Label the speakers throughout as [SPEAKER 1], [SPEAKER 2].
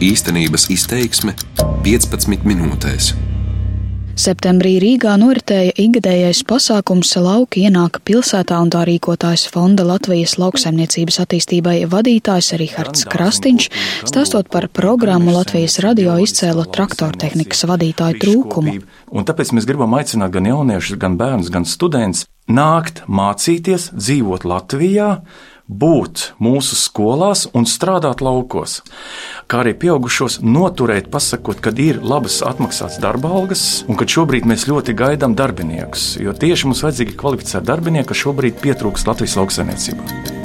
[SPEAKER 1] Īstenības izteiksme 15 minūtēs.
[SPEAKER 2] Septembrī Rīgā noritēja ikgadējais pasākums Lauki ienāka pilsētā un tā rīkotājs Fonda Latvijas lauksaimniecības attīstībai vadītājs Rihards Krastiņš, stāstot par programmu Latvijas radio izcēlo traktortehnikas vadītāju trūkumu.
[SPEAKER 3] Un tāpēc mēs gribam aicināt gan jauniešus, gan bērnus, gan studentus nākt mācīties, dzīvot Latvijā, būt mūsu skolās un strādāt laukos, kā arī pieaugušos noturēt, pasakot, ka ir labas atmaksātas darba algas un ka šobrīd mēs ļoti gaidām darbiniekus, jo tieši mums vajadzīgi kvalificēti darbinieki, kas šobrīd pietrūkst Latvijas lauksaimniecībā.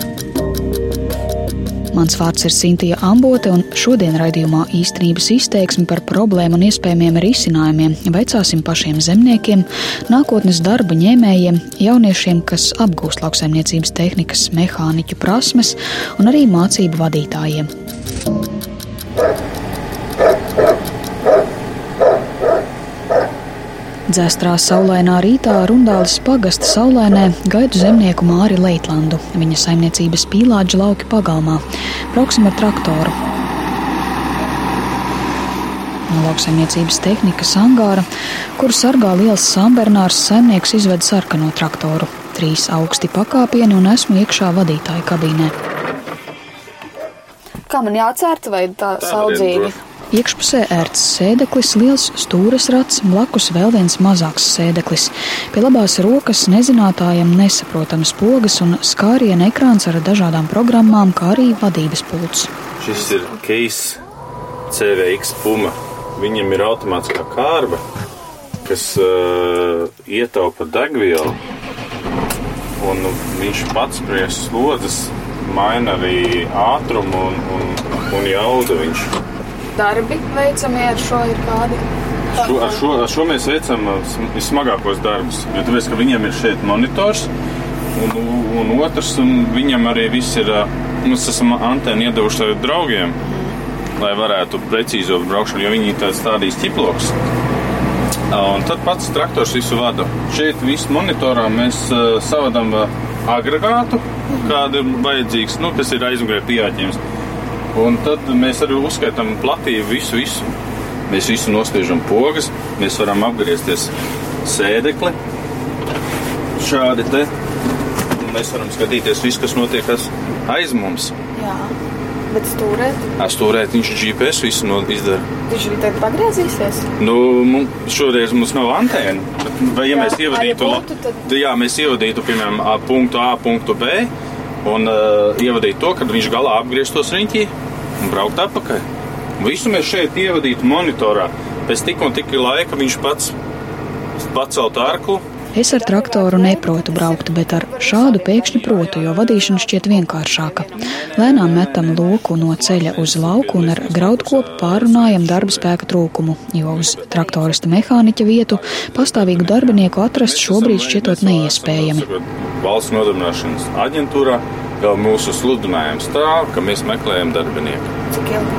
[SPEAKER 2] Mans vārds ir Sintīna Ambote, un šodien raidījumā īstenības izteiksmi par problēmu un iespējamiem risinājumiem veicāsim pašiem zemniekiem, nākotnes darba ņēmējiem, jauniešiem, kas apgūst lauksaimniecības tehnikas, mehāniķu prasmes, un arī mācību vadītājiem. Dzēstrā saulainā rītā Rundāles pagasta saulēnē gaidu zemnieku Māri Leitlandu, viņa saimniecības pīlāģa lauki pagalmā. Brauksim ar traktoru. No lauksaimniecības tehnikas angāra, kuru sargā liels sambernārs, saimnieks izved sarkano traktoru. Trīs augsti pakāpieni un esmu iekšā vadītāja kabīnē.
[SPEAKER 4] Kā man jācērta vai tā, tā saudzīgi?
[SPEAKER 2] Iekšpusē ērts sēdeklis, liels stūres rats, blakus vēl viens mazāks sēdeklis. Pie labās rokas nezinātājam nesaprotams pogas un skāriena ekrāns ar dažādām programmām, kā arī vadības pults.
[SPEAKER 5] Šis ir Keis CVX Puma. Viņam ir automātiskā kārba, kas uh, ietaupa degvielu, un viņš pats priekš slodzes maina arī ātrumu un, un, un jaudu. Viņš
[SPEAKER 4] darbi veicamie ar šo ir kādi?
[SPEAKER 5] Šo, ar, šo, ar šo mēs veicam vismagākos darbus. Jo tāpēc, ka viņam ir šeit monitors, un, un otrs, un viņam arī viss ir. Mēs esam antēnu iedevuši draugiem, lai varētu precīzo braukšanu, jo viņi tā stādīs ķiploks. Un tad pats traktors visu vada. Šeit visu monitorā mēs uh, savadam agregātu, kāda ir vajadzīgs, nu, kas ir aizmugurē pieejams. Un tad mēs arī uzskaitām platību visu, visu. Mēs visu nospiežam pogas, mēs varam apgriezties sēdekli. Šādi te. Mēs varam skatīties visu, kas notiek aiz mums.
[SPEAKER 4] Jā. Bet stūrēt?
[SPEAKER 5] Ar stūrēt viņš GPS visu no, izdara.
[SPEAKER 4] Viņš arī tagad pagriezīsies?
[SPEAKER 5] Nu, mums, šoreiz mums nav antēna. Vai ja jā, mēs ievadītu, punktu, tad... jā, mēs ievadītu, piemēram, punktu A, punktu B, un uh, ievadītu to, kad viņš galā apgrieztos riņķī un braukt atpakaļ. Visu mēs šeit ievadītu monitorā. Pēc tik un tik laika viņš pats pacelt ārklu.
[SPEAKER 2] Es ar traktoru neprotu braukt, bet ar šādu pēkšņi protu, jo vadīšana šķiet vienkāršāka. Lēnām metam loku no ceļa uz lauku un ar graudkopu pārunājam darba spēka trūkumu, jo uz traktorista mehāniķa vietu pastāvīgu darbinieku atrast šobrīd šķietot neiespējami.
[SPEAKER 5] Valsts nodarbināšanas aģentūrā Jau mūsu sludinājums tā, ka mēs meklējam darbinieku.
[SPEAKER 4] Cik ilgi?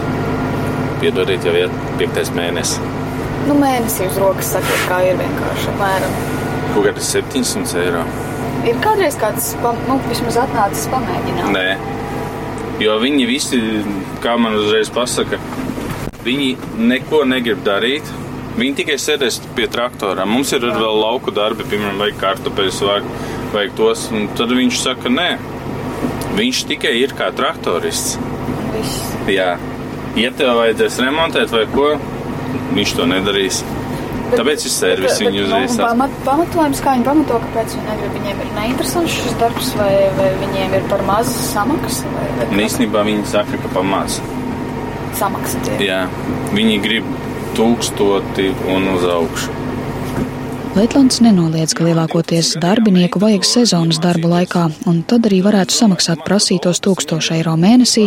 [SPEAKER 5] Piedodiet, jau ir piektais mēnesis.
[SPEAKER 4] Nu, mēnesī uz rokas sakot, kā ir vienkārši apmēram.
[SPEAKER 5] Kaut kādi 700 eiro.
[SPEAKER 4] Ir kādreiz kāds, nu, vismaz atnācis pamēģināt?
[SPEAKER 5] Nē, jo viņi visi, kā man uzreiz pasaka, viņi neko negrib darīt. Viņi tikai sēdēs pie traktora. Mums ir vēl lauku darbi, piemēram, vajag kartupeļus, vajag, vajag tos. Tad viņš saka, nē, Viņš tikai ir kā traktorists.
[SPEAKER 4] Viss.
[SPEAKER 5] Jā, ja tev vajadzēs remontēt vai ko, viņš to nedarīs. Tāpēc ir servis viņu uzreiz.
[SPEAKER 4] Nu, pamat, pamatojums, kā viņi pamato, kāpēc viņi negrib, viņiem ir neinteresants šis darbs, vai, vai viņiem ir par maz samaksa? Vai, vai
[SPEAKER 5] Un īstenībā viņi saka, ka par maz.
[SPEAKER 4] Samaksa tie.
[SPEAKER 5] Jā, viņi grib tūkstoti un uz augšu.
[SPEAKER 2] Leitlands nenoliedz, ka lielākoties darbinieku vajag sezonas darba laikā, un tad arī varētu samaksāt prasītos 1000 eiro mēnesī,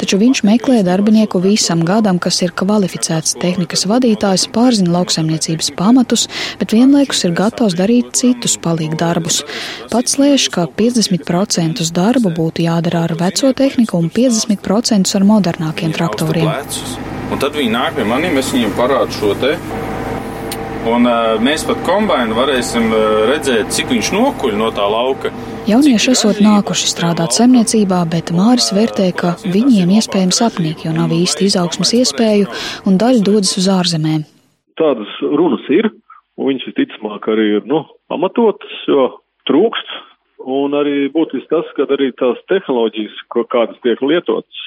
[SPEAKER 2] taču viņš meklē darbinieku visam gadam, kas ir kvalificēts tehnikas vadītājs, pārzina lauksaimniecības pamatus, bet vienlaikus ir gatavs darīt citus palīgu darbus. Pats lēš, ka 50% darbu būtu jādara ar veco tehniku un 50% ar modernākiem traktoriem.
[SPEAKER 5] Un tad viņi nāk pie maniem, es viņiem parādu šo te Un uh, mēs pat kombinācijā varēsim redzēt, cik viņš nokuļ no tā lauka.
[SPEAKER 2] Jaunieši esot nākuši strādāt saimniecībā, bet Māris vērtē, ka viņiem iespējams apnīk, jo nav īsti izaugsmas iespēju un daļa dodas uz ārzemēm.
[SPEAKER 6] Tādas runas ir, un viņas visticamāk arī ir nu, pamatotas, jo trūkst. Un arī būtiski tas, ka arī tās tehnoloģijas, kādas tiek lietotas,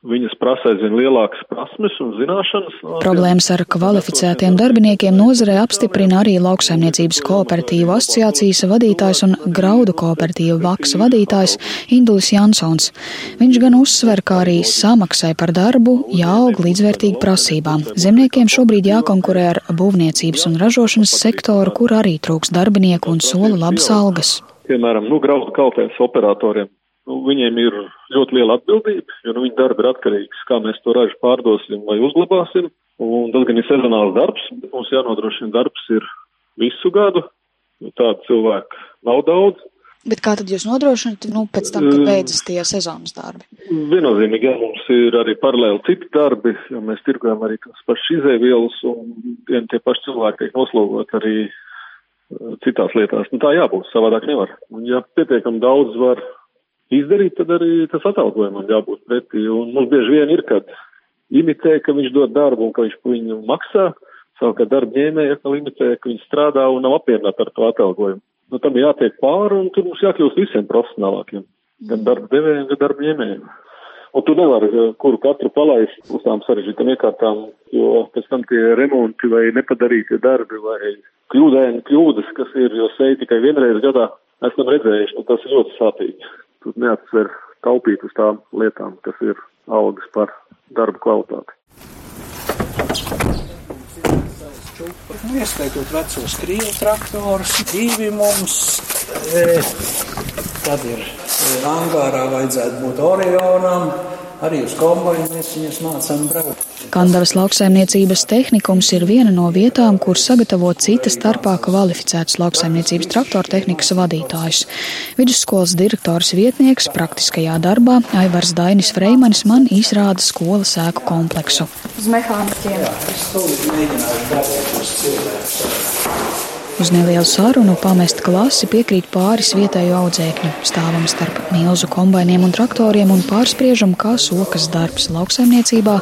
[SPEAKER 6] Viņas prasa aizvien lielākas prasmes un zināšanas.
[SPEAKER 2] Problēmas ar kvalificētiem darbiniekiem nozarē apstiprina arī lauksaimniecības kooperatīvu asociācijas vadītājs un graudu kooperatīvu vaks vadītājs Indulis Jansons. Viņš gan uzsver, ka arī samaksai par darbu jāaug līdzvērtīgi prasībām. Zemniekiem šobrīd jākonkurē ar būvniecības un ražošanas sektoru, kur arī trūks darbinieku un sola labas algas.
[SPEAKER 6] Piemēram, nu, graudu kaltēs operatoriem nu, viņiem ir ļoti liela atbildība, jo nu, viņu darba ir atkarīgs, kā mēs to ražu pārdosim vai uzglabāsim. Un tas gan ir sezonāls darbs, bet mums jānodrošina darbs ir visu gadu, jo tādu cilvēku nav daudz.
[SPEAKER 2] Bet kā tad jūs nodrošināt, nu, pēc tam, kad beidzas tie sezonas darbi?
[SPEAKER 6] Viennozīmīgi, jā, mums ir arī paralēli citi darbi, jo mēs tirgojam arī tās pašas izēvielas un vien tie paši cilvēki tiek noslogot arī citās lietās. Nu, tā jābūt, savādāk nevar. Un ja pietiekam daudz var izdarīt, tad arī tas atalgojumam jābūt pretī. Un mums bieži vien ir, kad imitē, ka viņš dod darbu un ka viņš viņu maksā, savukārt darba ņēmēja atkal imitē, ka viņš strādā un nav apmierināti ar to atalgojumu. Nu, tam jātiek pāri un tur mums jākļūst visiem profesionālākiem, gan darba devējiem, gan darba ņēmējiem. Un tu nevari eh, kuru katru palaist uz tām sarežģītām iekārtām, jo pēc tam tie remonti vai nepadarītie darbi vai kļūdēni kļūdas, kas ir, jo seja tikai vienreiz gadā, esam redzējuši, nu tas ir ļoti sāpīgi tur neatsver taupīt uz tām lietām, kas ir algas par darba kvalitāti.
[SPEAKER 7] Nu, ieskaitot vecos krievu traktorus, divi mums, e, tad ir e, angārā vajadzētu būt Orionam, arī uz kombainu mēs viņus mācām braukt.
[SPEAKER 2] Kandavas lauksaimniecības tehnikums ir viena no vietām, kur sagatavot cita starpā kvalificētus lauksaimniecības traktoru tehnikas vadītājus. Vidusskolas direktors vietnieks praktiskajā darbā Aivars Dainis Freimanis man izrāda skolas ēku kompleksu.
[SPEAKER 4] Uz mehāniķiem.
[SPEAKER 7] Jā, es to mēģināju darīt uz cilvēku.
[SPEAKER 2] Uz nelielu sarunu pamest klasi piekrīt pāris vietēju audzēkņu. Stāvam starp milzu kombainiem un traktoriem un pārspriežam, kā sokas darbs lauksaimniecībā,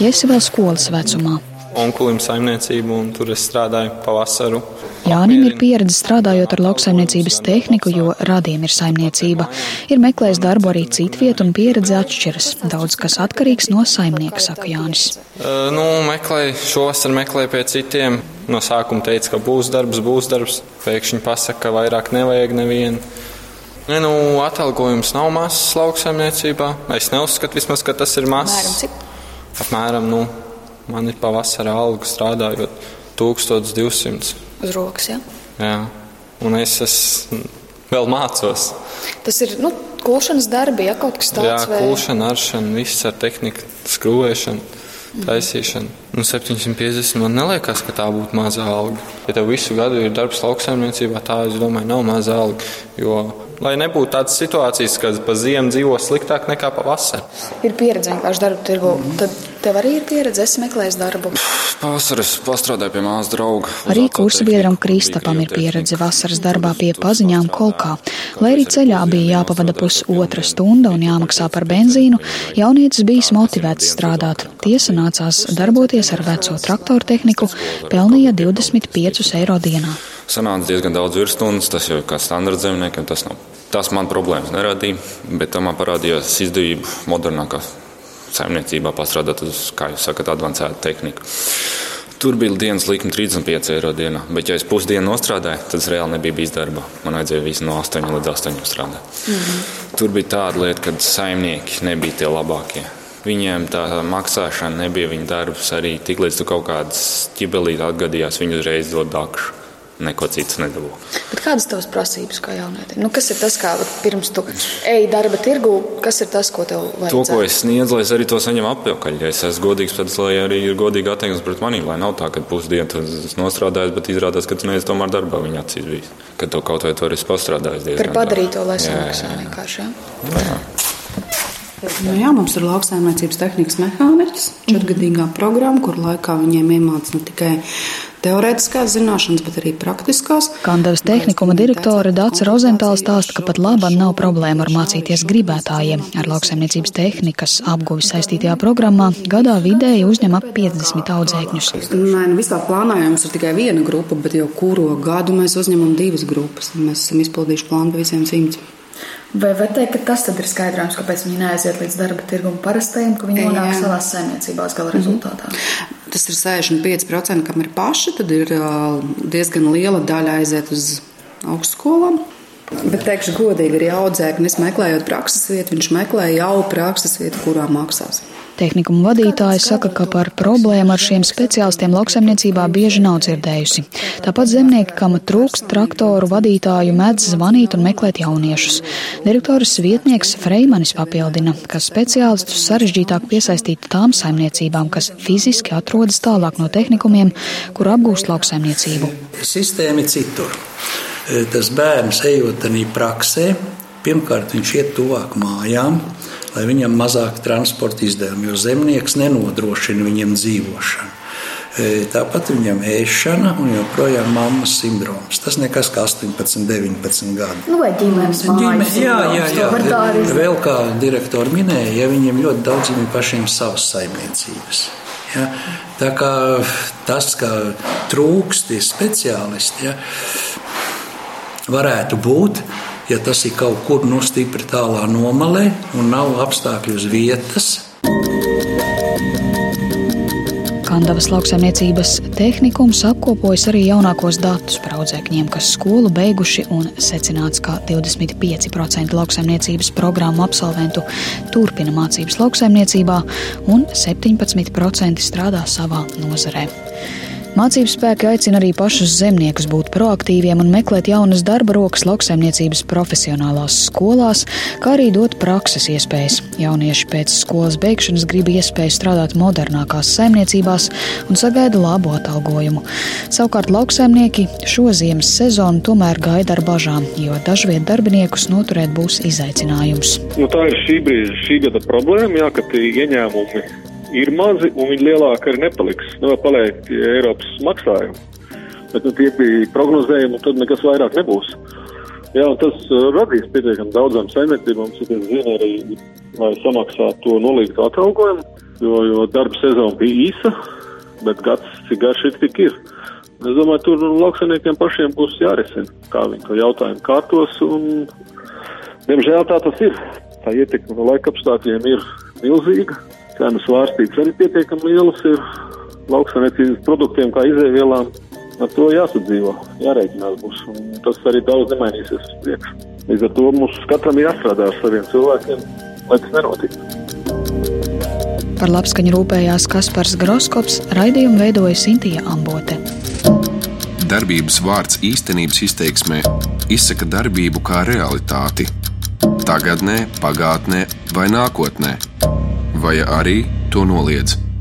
[SPEAKER 2] ja esi vēl skolas vecumā.
[SPEAKER 8] Onkulim saimniecību, un tur es strādāju pavasaru.
[SPEAKER 2] Jānim ir pieredze strādājot ar lauksaimniecības tehniku, jo radiem ir saimniecība. Ir meklējis darbu arī citviet, un pieredze atšķiras. Daudz kas atkarīgs no saimnieka, saka Jānis.
[SPEAKER 8] Uh, nu, meklēju, šovasar meklēju pie citiem. No sākuma teica, ka būs darbs, būs darbs. Pēkšņi pasaka, ka vairāk nevajag nevienu. Ne, nu, atalgojums nav mazs lauksaimniecībā. Es neuzskatu, vismaz, ka tas ir mazs.
[SPEAKER 2] Apmēram
[SPEAKER 8] nu, man ir pavasara alga strādājot 1200.
[SPEAKER 2] Uz rokas, jā.
[SPEAKER 8] Jā, un es esmu vēl mācos.
[SPEAKER 2] Tas ir nu, kūšanas darbi, ja kaut kas tāds
[SPEAKER 8] Jā, vai... kūšana, aršana, viss ar tehniku, skrūvēšanu, taisīšanu. Nu, 750 man neliekas, ka tā būtu maza alga. Ja tev visu gadu ir darbs lauksaimniecībā, tā, es domāju, nav maza alga. Jo, lai nebūtu tādas situācijas, ka pa ziemu dzīvo sliktāk nekā pavasarī.
[SPEAKER 2] Ir pieredze vienkārši darba tirgu. Tad tev arī ir pieredze, es meklēju darbu.
[SPEAKER 1] Pavasaris pastrādāju pie māsas drauga.
[SPEAKER 2] Arī kursabiedram Kristapam ir pieredze vasaras darbā pie paziņām kolkā. Lai arī ceļā bija jāpavada pusotra stunda un jāmaksā par benzīnu, jaunietis bijis motivēts strādāt. Tiesa nācās darboties ar veco traktoru tehniku, pelnīja 25 eiro dienā.
[SPEAKER 1] Sanāca diezgan daudz virsstundas, tas jau kā standarta zemniekam, tas nav. Tas man problēmas neradīja, bet tam man parādījās izdevība modernākā saimniecībā pastrādāt uz, kā jūs sakat, advancētu tehniku. Tur bija dienas likme 35 eiro dienā, bet, ja es pusdienu nostrādāju, tad es reāli nebiju bijis darbā. Man vajadzēja visu no 8 līdz 8 strādāt. Mm -hmm. Tur bija tāda lieta, ka saimnieki nebija tie labākie. Viņiem tā maksāšana nebija viņa darbs. Arī tiklīdz tu kaut kādas ķibelītes atgadījās, viņi uzreiz dod dakšu neko citu nedabū.
[SPEAKER 2] Bet kādas tavas prasības kā jaunietim? Nu, kas ir tas, kā pirms tu ej darba tirgu, kas ir tas, ko tev vajag?
[SPEAKER 1] To, ko es sniedzu, lai es arī to saņemu atpakaļ. Ja es esmu godīgs, tad lai arī ir godīgi attieksme pret maniem, lai nav tā, ka pusdienu es nostrādāju, bet izrādās, ka tu neesi tomēr darbā viņa acīs bijis. Kad to kaut vai tu arī pastrādājis.
[SPEAKER 2] Par padarīto, lai samaksā vienkārši. Jā. Jā.
[SPEAKER 9] Nu jā, mums ir lauksaimniecības tehnikas mehāniķis, četrgadīgā programma, kur laikā viņiem iemācīja ne tikai teorētiskās zināšanas, bet arī praktiskās.
[SPEAKER 2] Kandavas tehnikuma direktore Dāca Rozentāla stāsta, ka pat labam nav problēma ar mācīties gribētājiem. Ar lauksaimniecības tehnikas apguvi saistītajā programmā gadā vidēji uzņem ap 50 audzēkņus.
[SPEAKER 9] Nē, nu vispār plānojums ir tikai viena grupa, bet jau kuro gadu mēs uzņemam divas grupas. Mēs esam izpildījuši plānu visiem simts.
[SPEAKER 4] Vai var teikt, ka tas ir skaidrojums, kāpēc viņi neaiziet līdz darba tirgumu parastajiem, ka viņi nonāk savās saimniecībās gala rezultātā? Mm -hmm.
[SPEAKER 9] Tas ir 65%, kam ir paši, tad ir diezgan liela daļa aiziet uz augstskolām. Bet, teikšu godīgi, arī audzēknis meklējot prakses vietu, viņš meklē jau prakses vietu, kurā maksās.
[SPEAKER 2] Tehnikuma vadītāja saka, ka par problēmu ar šiem speciālistiem lauksaimniecībā bieži nav dzirdējusi. Tāpat zemnieki, kam trūkst traktoru vadītāju, mēdz zvanīt un meklēt jauniešus. Direktoras vietnieks Freimanis papildina, ka speciālistus sarežģītāk piesaistīt tām saimniecībām, kas fiziski atrodas tālāk no tehnikumiem, kur apgūst lauksaimniecību.
[SPEAKER 7] Sistēma ir citur. Tas bērns ejot tādā praksē, pirmkārt viņš iet tuvāk mājām lai viņam mazāk transporta izdevumi, jo zemnieks nenodrošina viņam dzīvošanu. E, tāpat viņam ēšana un joprojām mammas sindroms. Tas nekas kā 18, 19 gadi.
[SPEAKER 4] Nu, vai ģimenes mājas?
[SPEAKER 7] Jā, jā, jā. jā. Vēl kā direktori minēja, ja viņiem ļoti daudziem ir pašiem savas saimniecības. Ja? Tā kā tas, ka trūkst speciālisti, ja? varētu būt, ja tas ir kaut kur no stipri tālā nomalē un nav apstākļi uz vietas.
[SPEAKER 2] Kandavas lauksaimniecības tehnikums apkopojas arī jaunākos datus par audzēkņiem, kas skolu beiguši un secināts, ka 25% lauksaimniecības programmu absolventu turpina mācības lauksaimniecībā un 17% strādā savā nozarē. Mācību spēki aicina arī pašus zemniekus būt proaktīviem un meklēt jaunas darba rokas lauksaimniecības profesionālās skolās, kā arī dot prakses iespējas. Jaunieši pēc skolas beigšanas grib iespēju strādāt modernākās saimniecībās un sagaida labu atalgojumu. Savukārt lauksaimnieki šo ziemas sezonu tomēr gaida ar bažām, jo dažviet darbiniekus noturēt būs izaicinājums.
[SPEAKER 6] Nu, tā ir šī brīža, šī gada problēma, jā, ka tie ieņēmumi ir mazi un viņi lielāki arī nepaliks. Nu, paliek tie Eiropas maksājumi. Bet nu, tie bija prognozējumi, un tad nekas vairāk nebūs. Jā, tas uh, radīs pietiekami daudzām saimniecībām, cik es zinu, arī, lai samaksātu to nolīgtu atalgojumu, jo, jo darba sezona bija īsa, bet gads, cik garš ir, tik ir. Es domāju, tur lauksaimniekiem pašiem būs jārisina, kā viņi to jautājumu kārtos, un, diemžēl, tā tas ir. Tā ietekme no laika apstākļiem ir milzīga cenu svārstības arī pietiekami lielas ir lauksaimniecības produktiem, kā izēvielām. Ar to jāsadzīvo, jārēķinās būs. Un tas arī daudz nemainīsies uz priekšu. Līdz ar to mums katram jāstrādā ar saviem cilvēkiem, lai tas nenotiktu.
[SPEAKER 2] Par labskaņu rūpējās Kaspars Groskops, raidījumu veidoja Sintīja Ambote.
[SPEAKER 10] Darbības vārds īstenības izteiksmē izsaka darbību kā realitāti. Tagatnē, pagātnē vai nākotnē vai arī to noliedz.